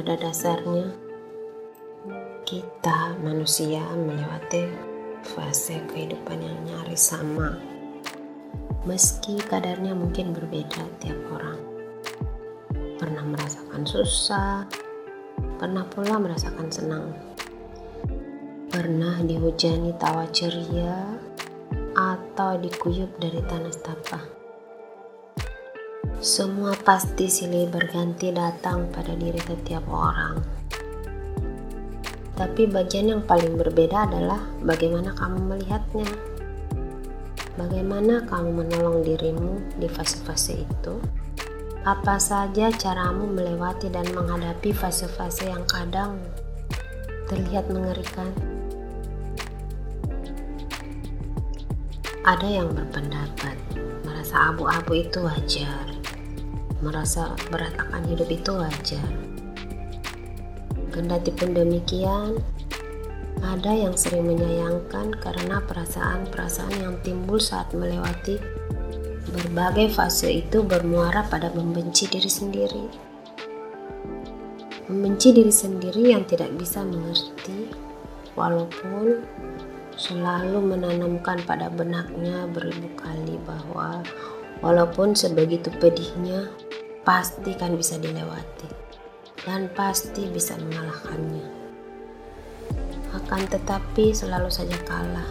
pada dasarnya kita manusia melewati fase kehidupan yang nyaris sama. Meski kadarnya mungkin berbeda tiap orang. Pernah merasakan susah, pernah pula merasakan senang. Pernah dihujani tawa ceria atau dikuyup dari tanah setapak. Semua pasti silih berganti datang pada diri setiap orang. Tapi bagian yang paling berbeda adalah bagaimana kamu melihatnya. Bagaimana kamu menolong dirimu di fase-fase itu? Apa saja caramu melewati dan menghadapi fase-fase yang kadang terlihat mengerikan? Ada yang berpendapat merasa abu-abu itu wajar merasa berat akan hidup itu wajar. Kendati pun demikian, ada yang sering menyayangkan karena perasaan-perasaan yang timbul saat melewati berbagai fase itu bermuara pada membenci diri sendiri. Membenci diri sendiri yang tidak bisa mengerti, walaupun selalu menanamkan pada benaknya beribu kali bahwa walaupun sebegitu pedihnya, pasti kan bisa dilewati dan pasti bisa mengalahkannya. Akan tetapi selalu saja kalah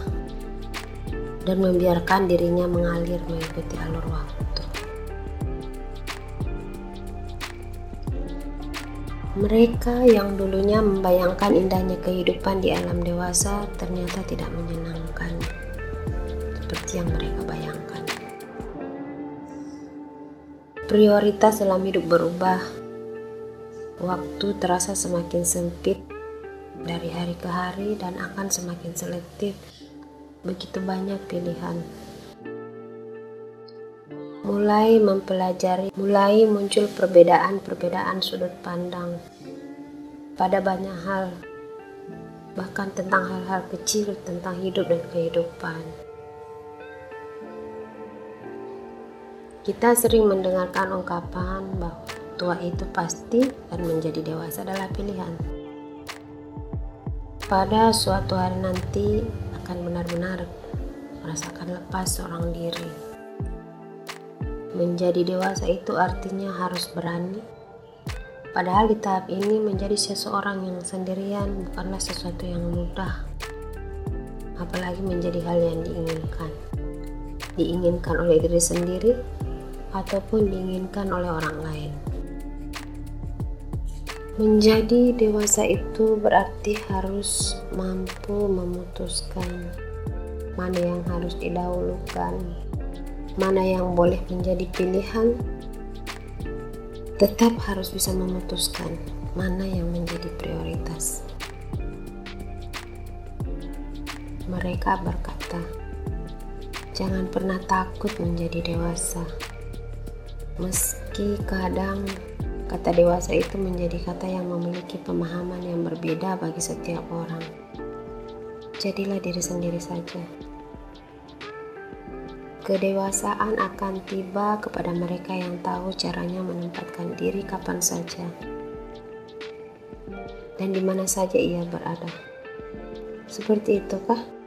dan membiarkan dirinya mengalir mengikuti alur waktu. Mereka yang dulunya membayangkan indahnya kehidupan di alam dewasa ternyata tidak menyenangkan seperti yang mereka bayangkan. Prioritas dalam hidup berubah. Waktu terasa semakin sempit dari hari ke hari dan akan semakin selektif. Begitu banyak pilihan. Mulai mempelajari, mulai muncul perbedaan-perbedaan sudut pandang pada banyak hal, bahkan tentang hal-hal kecil tentang hidup dan kehidupan. Kita sering mendengarkan ungkapan bahwa tua itu pasti dan menjadi dewasa adalah pilihan. Pada suatu hari nanti akan benar-benar merasakan lepas seorang diri. Menjadi dewasa itu artinya harus berani. Padahal di tahap ini menjadi seseorang yang sendirian bukanlah sesuatu yang mudah. Apalagi menjadi hal yang diinginkan. Diinginkan oleh diri sendiri ataupun diinginkan oleh orang lain. Menjadi dewasa itu berarti harus mampu memutuskan mana yang harus didahulukan, mana yang boleh menjadi pilihan. Tetap harus bisa memutuskan mana yang menjadi prioritas. Mereka berkata, "Jangan pernah takut menjadi dewasa." Meski kadang kata dewasa itu menjadi kata yang memiliki pemahaman yang berbeda bagi setiap orang. Jadilah diri sendiri saja. Kedewasaan akan tiba kepada mereka yang tahu caranya menempatkan diri kapan saja dan di mana saja ia berada. Seperti itu kah?